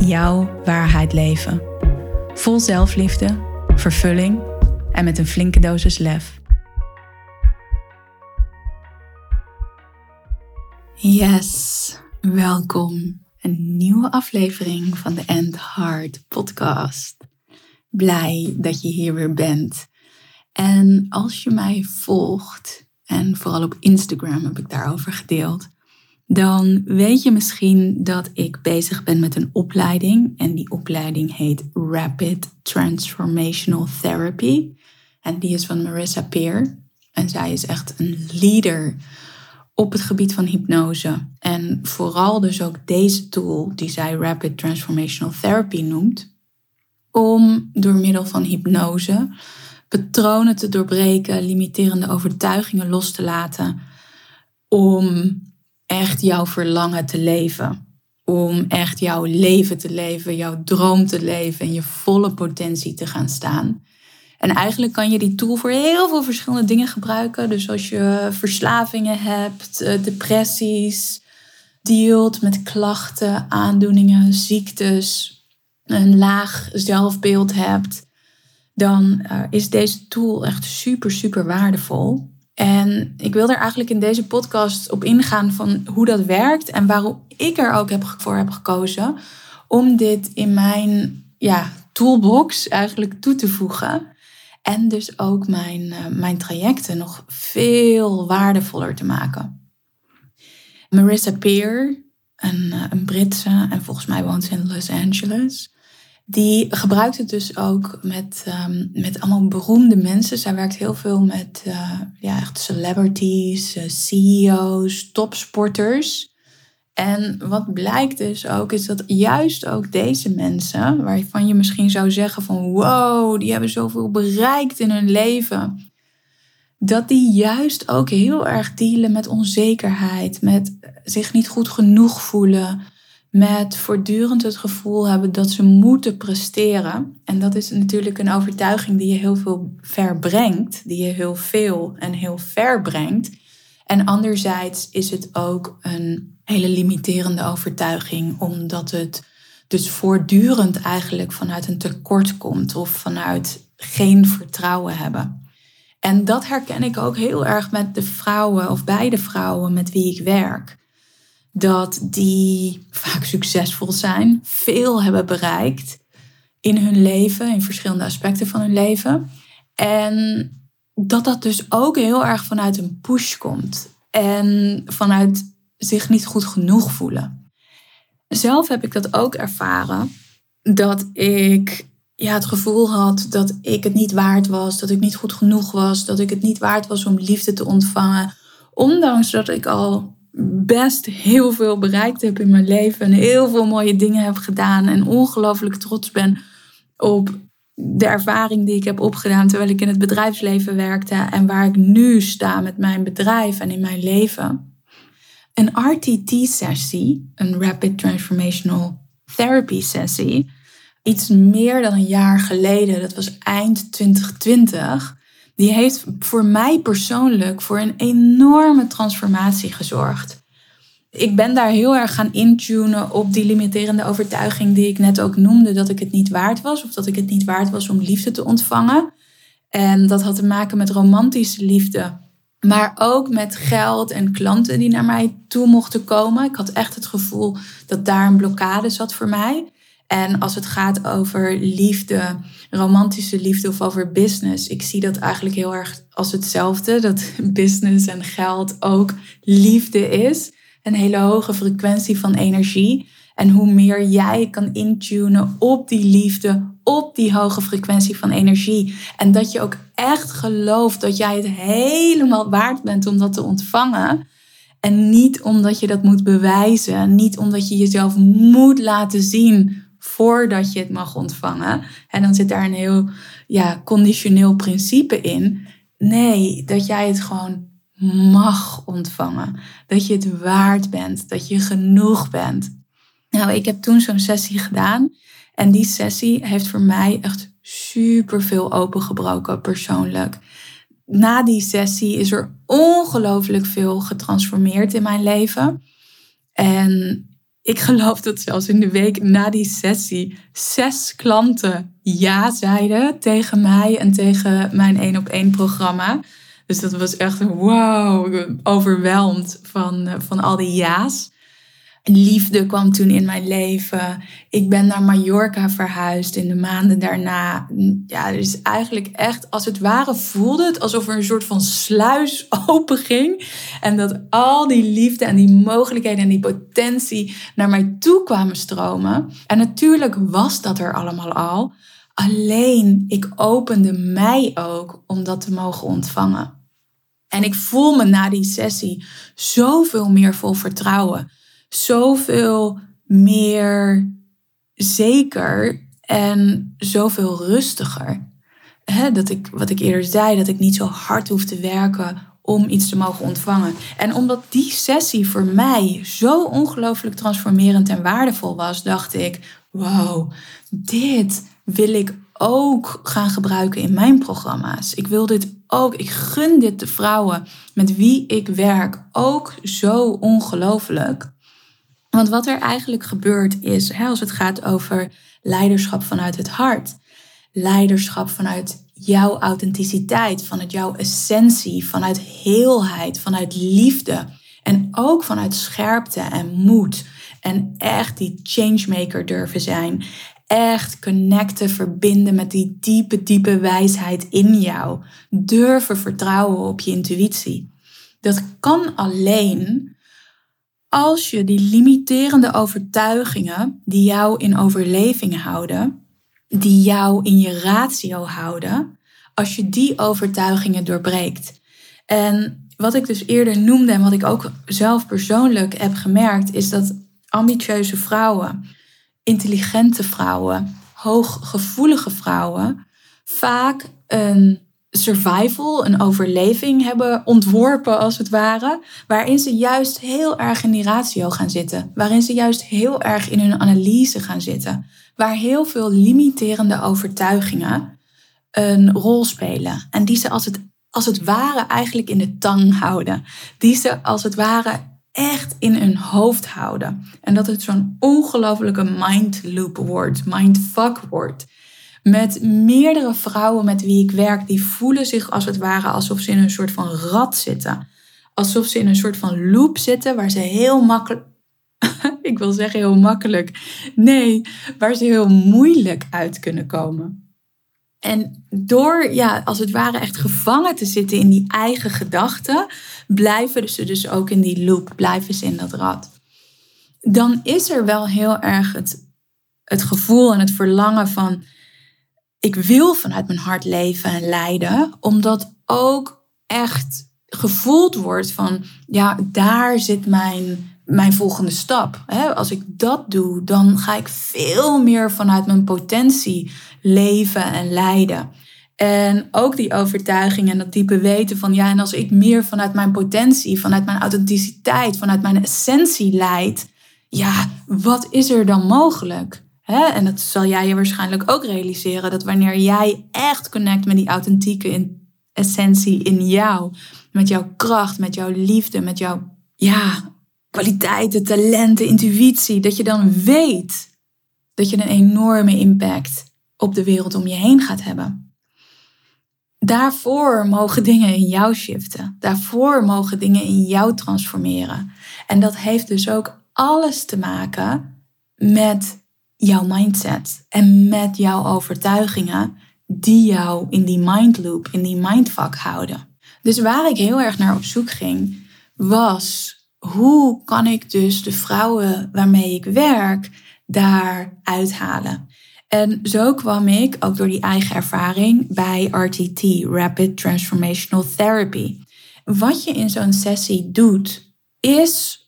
jouw waarheid leven. Vol zelfliefde, vervulling en met een flinke dosis lef. Yes, welkom. Een nieuwe aflevering van de End Heart podcast. Blij dat je hier weer bent. En als je mij volgt, en vooral op Instagram heb ik daarover gedeeld, dan weet je misschien dat ik bezig ben met een opleiding. En die opleiding heet Rapid Transformational Therapy. En die is van Marissa Peer. En zij is echt een leader op het gebied van hypnose. En vooral dus ook deze tool, die zij Rapid Transformational Therapy noemt, om door middel van hypnose patronen te doorbreken, limiterende overtuigingen los te laten, om echt jouw verlangen te leven. Om echt jouw leven te leven, jouw droom te leven en je volle potentie te gaan staan. En eigenlijk kan je die tool voor heel veel verschillende dingen gebruiken. Dus als je verslavingen hebt, eh, depressies, dealt met klachten, aandoeningen, ziektes, een laag zelfbeeld hebt, dan eh, is deze tool echt super, super waardevol. En ik wil er eigenlijk in deze podcast op ingaan van hoe dat werkt en waarom ik er ook heb, voor heb gekozen om dit in mijn ja, toolbox eigenlijk toe te voegen. En dus ook mijn, uh, mijn trajecten nog veel waardevoller te maken. Marissa Peer, een, uh, een Britse, en volgens mij woont ze in Los Angeles. Die gebruikt het dus ook met, um, met allemaal beroemde mensen. Zij werkt heel veel met uh, ja, echt celebrities, uh, CEO's, topsporters. En wat blijkt dus ook, is dat juist ook deze mensen, waarvan je misschien zou zeggen van wow, die hebben zoveel bereikt in hun leven. Dat die juist ook heel erg dealen met onzekerheid, met zich niet goed genoeg voelen met voortdurend het gevoel hebben dat ze moeten presteren. En dat is natuurlijk een overtuiging die je heel veel ver brengt, die je heel veel en heel ver brengt. En anderzijds is het ook een hele limiterende overtuiging, omdat het dus voortdurend eigenlijk vanuit een tekort komt of vanuit geen vertrouwen hebben. En dat herken ik ook heel erg met de vrouwen of beide vrouwen met wie ik werk dat die vaak succesvol zijn, veel hebben bereikt in hun leven, in verschillende aspecten van hun leven. En dat dat dus ook heel erg vanuit een push komt en vanuit zich niet goed genoeg voelen. Zelf heb ik dat ook ervaren, dat ik ja, het gevoel had dat ik het niet waard was, dat ik niet goed genoeg was, dat ik het niet waard was om liefde te ontvangen. Ondanks dat ik al best heel veel bereikt heb in mijn leven en heel veel mooie dingen heb gedaan en ongelooflijk trots ben op de ervaring die ik heb opgedaan terwijl ik in het bedrijfsleven werkte en waar ik nu sta met mijn bedrijf en in mijn leven. Een RTT-sessie, een Rapid Transformational Therapy sessie, iets meer dan een jaar geleden, dat was eind 2020, die heeft voor mij persoonlijk voor een enorme transformatie gezorgd. Ik ben daar heel erg gaan intunen op die limiterende overtuiging die ik net ook noemde, dat ik het niet waard was of dat ik het niet waard was om liefde te ontvangen. En dat had te maken met romantische liefde, maar ook met geld en klanten die naar mij toe mochten komen. Ik had echt het gevoel dat daar een blokkade zat voor mij. En als het gaat over liefde, romantische liefde of over business, ik zie dat eigenlijk heel erg als hetzelfde. Dat business en geld ook liefde is. Een hele hoge frequentie van energie. En hoe meer jij kan intunen op die liefde, op die hoge frequentie van energie. En dat je ook echt gelooft dat jij het helemaal waard bent om dat te ontvangen. En niet omdat je dat moet bewijzen. Niet omdat je jezelf moet laten zien voordat je het mag ontvangen. En dan zit daar een heel ja, conditioneel principe in. Nee, dat jij het gewoon mag ontvangen. Dat je het waard bent, dat je genoeg bent. Nou, ik heb toen zo'n sessie gedaan. En die sessie heeft voor mij echt super veel opengebroken persoonlijk. Na die sessie is er ongelooflijk veel getransformeerd in mijn leven. En ik geloof dat zelfs in de week na die sessie zes klanten ja zeiden tegen mij en tegen mijn één op één programma. Dus dat was echt wow, overweldigd van, van al die ja's liefde kwam toen in mijn leven. Ik ben naar Mallorca verhuisd in de maanden daarna. Ja, dus eigenlijk echt, als het ware, voelde het alsof er een soort van sluis open ging. En dat al die liefde en die mogelijkheden en die potentie naar mij toe kwamen stromen. En natuurlijk was dat er allemaal al. Alleen ik opende mij ook om dat te mogen ontvangen. En ik voel me na die sessie zoveel meer vol vertrouwen zoveel meer zeker en zoveel rustiger. dat ik, wat ik eerder zei, dat ik niet zo hard hoef te werken om iets te mogen ontvangen. En omdat die sessie voor mij zo ongelooflijk transformerend en waardevol was, dacht ik: wow, dit wil ik ook gaan gebruiken in mijn programma's. Ik wil dit ook, ik gun dit de vrouwen met wie ik werk ook zo ongelooflijk. Want wat er eigenlijk gebeurt is, hè, als het gaat over leiderschap vanuit het hart, leiderschap vanuit jouw authenticiteit, vanuit jouw essentie, vanuit heelheid, vanuit liefde en ook vanuit scherpte en moed en echt die changemaker durven zijn. Echt connecten, verbinden met die diepe, diepe wijsheid in jou. Durven vertrouwen op je intuïtie. Dat kan alleen als je die limiterende overtuigingen die jou in overleving houden, die jou in je ratio houden, als je die overtuigingen doorbreekt. En wat ik dus eerder noemde en wat ik ook zelf persoonlijk heb gemerkt, is dat ambitieuze vrouwen, intelligente vrouwen, hooggevoelige vrouwen vaak een survival, een overleving hebben ontworpen als het ware, waarin ze juist heel erg in die ratio gaan zitten, waarin ze juist heel erg in hun analyse gaan zitten, waar heel veel limiterende overtuigingen een rol spelen. En die ze als het, als het ware eigenlijk in de tang houden, die ze als het ware echt in hun hoofd houden. En dat het zo'n ongelofelijke mind loop wordt, mindfuck wordt met meerdere vrouwen met wie ik werk, die voelen zich als het ware alsof ze in een soort van rat zitten. Alsof ze in een soort van loop zitten waar ze heel makkelijk. ik wil zeggen heel makkelijk. Nee, waar ze heel moeilijk uit kunnen komen. En door, ja, als het ware echt gevangen te zitten in die eigen gedachten, blijven ze dus ook in die loop, blijven ze in dat rad. Dan is er wel heel erg het, het gevoel en het verlangen van, ik wil vanuit mijn hart leven en leiden, omdat ook echt gevoeld wordt van, ja, daar zit mijn, mijn volgende stap. Als ik dat doe, dan ga ik veel meer vanuit mijn potentie leven en leiden. En ook die overtuiging en dat diepe weten van, ja, en als ik meer vanuit mijn potentie, vanuit mijn authenticiteit, vanuit mijn essentie leid, ja, wat is er dan mogelijk? En dat zal jij je waarschijnlijk ook realiseren. Dat wanneer jij echt connect met die authentieke essentie in jou. Met jouw kracht, met jouw liefde, met jouw ja, kwaliteiten, talenten, intuïtie. Dat je dan weet dat je een enorme impact op de wereld om je heen gaat hebben. Daarvoor mogen dingen in jou shiften. Daarvoor mogen dingen in jou transformeren. En dat heeft dus ook alles te maken met jouw mindset en met jouw overtuigingen die jou in die mindloop, in die mindfuck houden. Dus waar ik heel erg naar op zoek ging, was hoe kan ik dus de vrouwen waarmee ik werk daar uithalen. En zo kwam ik, ook door die eigen ervaring, bij RTT, Rapid Transformational Therapy. Wat je in zo'n sessie doet, is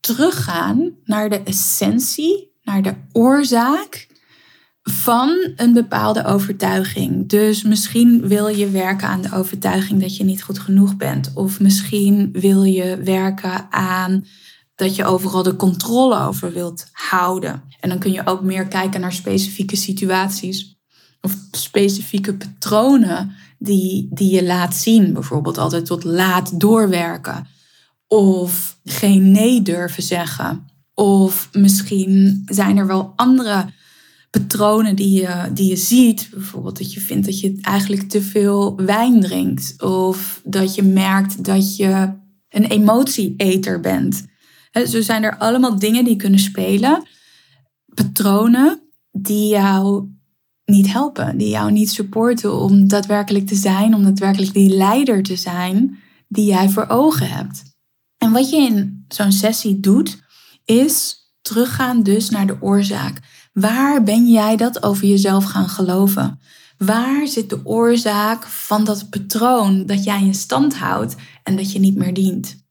teruggaan naar de essentie naar de oorzaak van een bepaalde overtuiging. Dus misschien wil je werken aan de overtuiging dat je niet goed genoeg bent. Of misschien wil je werken aan dat je overal de controle over wilt houden. En dan kun je ook meer kijken naar specifieke situaties of specifieke patronen die, die je laat zien. Bijvoorbeeld altijd tot laat doorwerken. Of geen nee durven zeggen. Of misschien zijn er wel andere patronen die je, die je ziet. Bijvoorbeeld dat je vindt dat je eigenlijk te veel wijn drinkt. Of dat je merkt dat je een emotieeter bent. Zo zijn er allemaal dingen die kunnen spelen. Patronen die jou niet helpen, die jou niet supporten om daadwerkelijk te zijn, om daadwerkelijk die leider te zijn die jij voor ogen hebt. En wat je in zo'n sessie doet, is teruggaan dus naar de oorzaak. Waar ben jij dat over jezelf gaan geloven? Waar zit de oorzaak van dat patroon dat jij in stand houdt en dat je niet meer dient?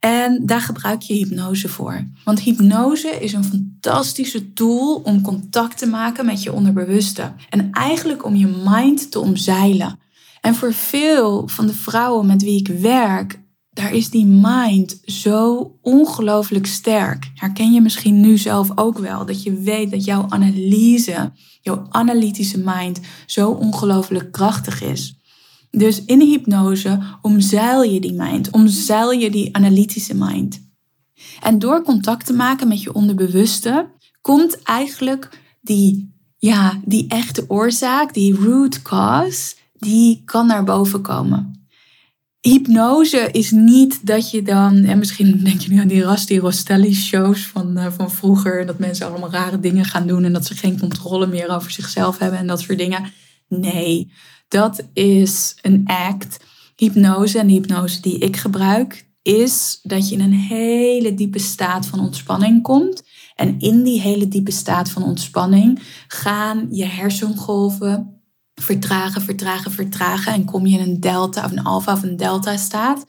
En daar gebruik je hypnose voor. Want hypnose is een fantastische tool om contact te maken met je onderbewuste. En eigenlijk om je mind te omzeilen. En voor veel van de vrouwen met wie ik werk, daar is die mind zo ongelooflijk sterk. Herken je misschien nu zelf ook wel. Dat je weet dat jouw analyse, jouw analytische mind zo ongelooflijk krachtig is. Dus in hypnose omzeil je die mind, omzeil je die analytische mind. En door contact te maken met je onderbewuste, komt eigenlijk die, ja, die echte oorzaak, die root cause, die kan naar boven komen. Hypnose is niet dat je dan, en misschien denk je nu aan die Rasti Rostelli shows van, uh, van vroeger, dat mensen allemaal rare dingen gaan doen en dat ze geen controle meer over zichzelf hebben en dat soort dingen. Nee, dat is een act. Hypnose en hypnose die ik gebruik is dat je in een hele diepe staat van ontspanning komt. En in die hele diepe staat van ontspanning gaan je hersengolven vertragen, vertragen, vertragen. En kom je in een delta of een alfa of een delta staat.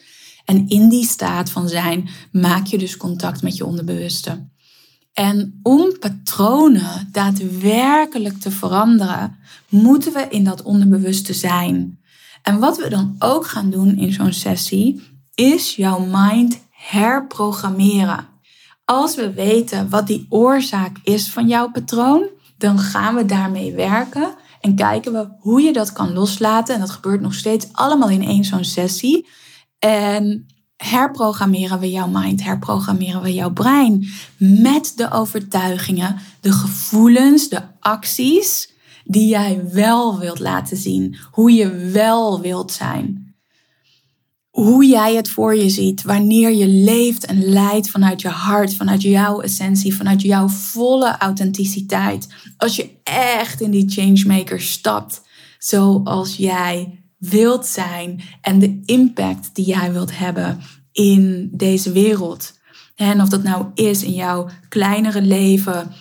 En in die staat van zijn maak je dus contact met je onderbewuste. En om patronen daadwerkelijk te veranderen, moeten we in dat onderbewuste zijn. En wat we dan ook gaan doen in zo'n sessie, is jouw mind herprogrammeren. Als we weten wat die oorzaak is van jouw patroon, dan gaan we daarmee werken en kijken we hoe je dat kan loslaten. En dat gebeurt nog steeds allemaal in één zo'n sessie. En herprogrammeren we jouw mind, herprogrammeren we jouw brein met de overtuigingen, de gevoelens, de acties die jij wel wilt laten zien, hoe je wel wilt zijn. Hoe jij het voor je ziet, wanneer je leeft en leidt vanuit je hart, vanuit jouw essentie, vanuit jouw volle authenticiteit. Als je echt in die changemaker stapt, zoals jij wilt zijn en de impact die jij wilt hebben in deze wereld. En of dat nou is in jouw kleinere leven,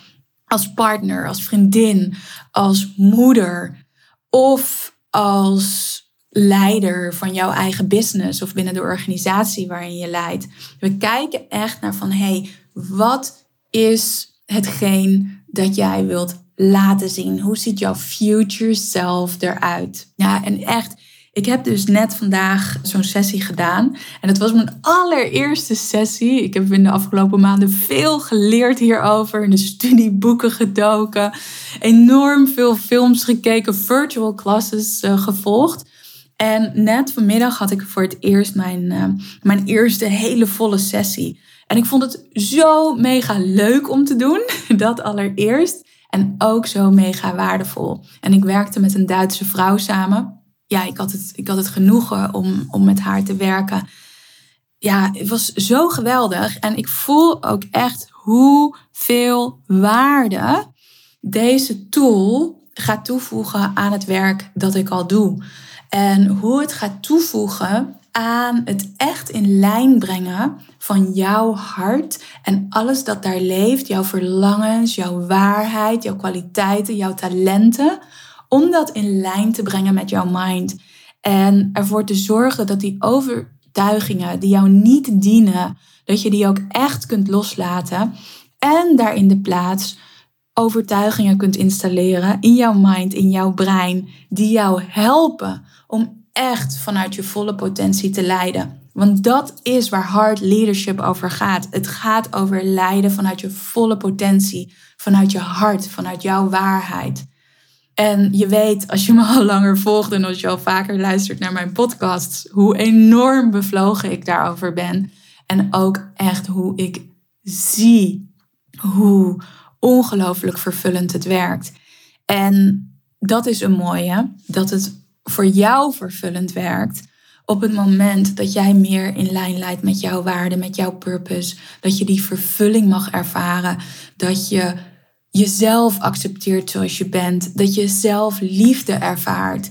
als partner, als vriendin, als moeder of als leider van jouw eigen business of binnen de organisatie waarin je leidt. We kijken echt naar van hé, hey, wat is hetgeen dat jij wilt laten zien? Hoe ziet jouw future self eruit? Ja, en echt ik heb dus net vandaag zo'n sessie gedaan. En het was mijn allereerste sessie. Ik heb in de afgelopen maanden veel geleerd hierover. In de studieboeken gedoken. Enorm veel films gekeken. Virtual classes uh, gevolgd. En net vanmiddag had ik voor het eerst mijn, uh, mijn eerste hele volle sessie. En ik vond het zo mega leuk om te doen. Dat allereerst. En ook zo mega waardevol. En ik werkte met een Duitse vrouw samen ja, ik had het, ik had het genoegen om, om met haar te werken. Ja, het was zo geweldig. En ik voel ook echt hoeveel waarde deze tool gaat toevoegen aan het werk dat ik al doe. En hoe het gaat toevoegen aan het echt in lijn brengen van jouw hart en alles dat daar leeft, jouw verlangens, jouw waarheid, jouw kwaliteiten, jouw talenten om dat in lijn te brengen met jouw mind. En ervoor te zorgen dat die overtuigingen die jou niet dienen, dat je die ook echt kunt loslaten. En daar in de plaats overtuigingen kunt installeren in jouw mind, in jouw brein, die jou helpen om echt vanuit je volle potentie te leiden. Want dat is waar hard leadership over gaat. Het gaat over leiden vanuit je volle potentie, vanuit je hart, vanuit jouw waarheid. En je weet, als je me al langer volgt en als je al vaker luistert naar mijn podcasts, hoe enorm bevlogen ik daarover ben. En ook echt hoe ik zie hoe ongelooflijk vervullend het werkt. En dat is een mooie, dat het voor jou vervullend werkt op het moment dat jij meer in lijn leidt met jouw waarde, met jouw purpose, dat je die vervulling mag ervaren, dat je jezelf accepteert zoals je bent, dat je zelf liefde ervaart,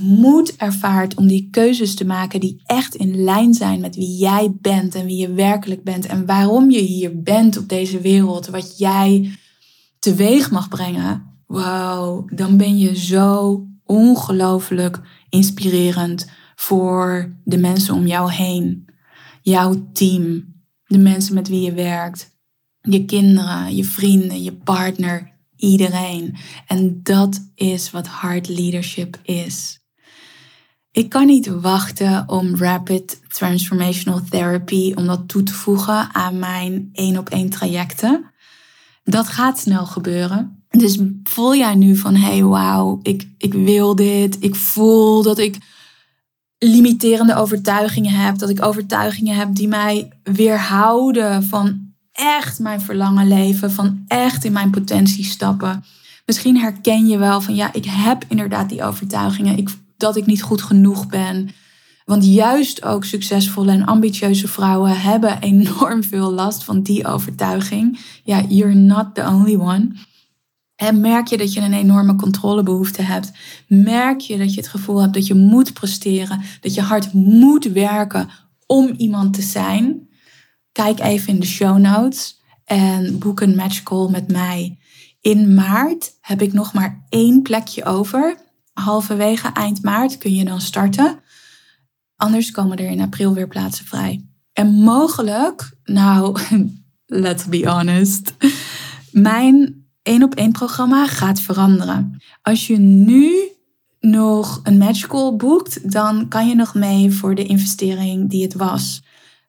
moed ervaart om die keuzes te maken die echt in lijn zijn met wie jij bent en wie je werkelijk bent en waarom je hier bent op deze wereld, wat jij teweeg mag brengen. Wow, dan ben je zo ongelooflijk inspirerend voor de mensen om jou heen, jouw team, de mensen met wie je werkt, je kinderen, je vrienden, je partner, iedereen. En dat is wat hard leadership is. Ik kan niet wachten om Rapid Transformational Therapy, om dat toe te voegen aan mijn één op één trajecten. Dat gaat snel gebeuren. Dus voel jij nu van, hey wauw, ik, ik wil dit, ik voel dat ik limiterende overtuigingen heb, dat ik overtuigingen heb die mij weerhouden van echt mijn verlangen leven, van echt in mijn potentie stappen. Misschien herken je wel van ja, ik heb inderdaad die overtuigingen dat ik niet goed genoeg ben. Want juist ook succesvolle en ambitieuze vrouwen hebben enorm veel last van die overtuiging. Ja, you're not the only one. En merk je dat je een enorme controlebehoefte hebt? Merk je dat je het gevoel hebt dat je moet presteren, dat je hard moet werken om iemand te zijn? Kijk even in de show notes en boek een match call met mij. In maart heb ik nog maar één plekje over. Halverwege eind maart kun je dan starten. Anders komen er in april weer plaatsen vrij. En mogelijk, nou, let's be honest, mijn één op één programma gaat veranderen. Als je nu nog een match call boekt, dan kan je nog mee voor de investering die het was.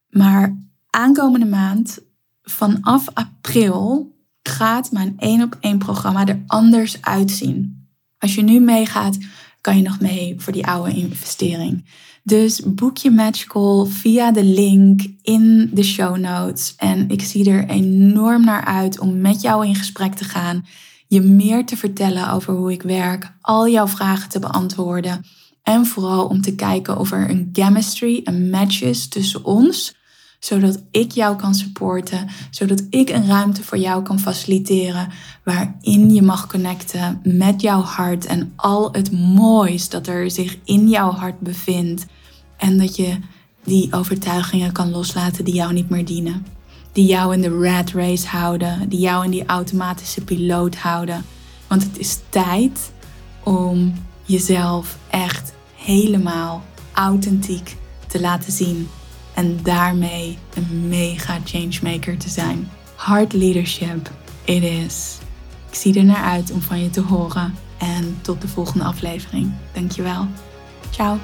Maar aankomende maand, vanaf april, gaat mijn één op één programma er anders uitzien. Als je nu meegaat, kan je nog mee voor die oude investering. Dus boek je match call via de link in de show notes. En ik zie er enorm naar uit om met jou in gesprek te gaan. Je meer te vertellen over hoe ik werk, al jouw vragen te beantwoorden. En vooral om te kijken of er een chemistry, een match is tussen ons zodat ik jou kan supporten, zodat ik een ruimte voor jou kan faciliteren waarin je mag connecten met jouw hart en al het moois dat er zich in jouw hart bevindt en dat je die overtuigingen kan loslaten die jou niet meer dienen. Die jou in de rat race houden, die jou in die automatische piloot houden. Want het is tijd om jezelf echt helemaal authentiek te laten zien en daarmee een mega changemaker te zijn. Hard leadership, it is. Ik zie er naar uit om van je te horen en tot de volgende aflevering. Dankjewel. Ciao.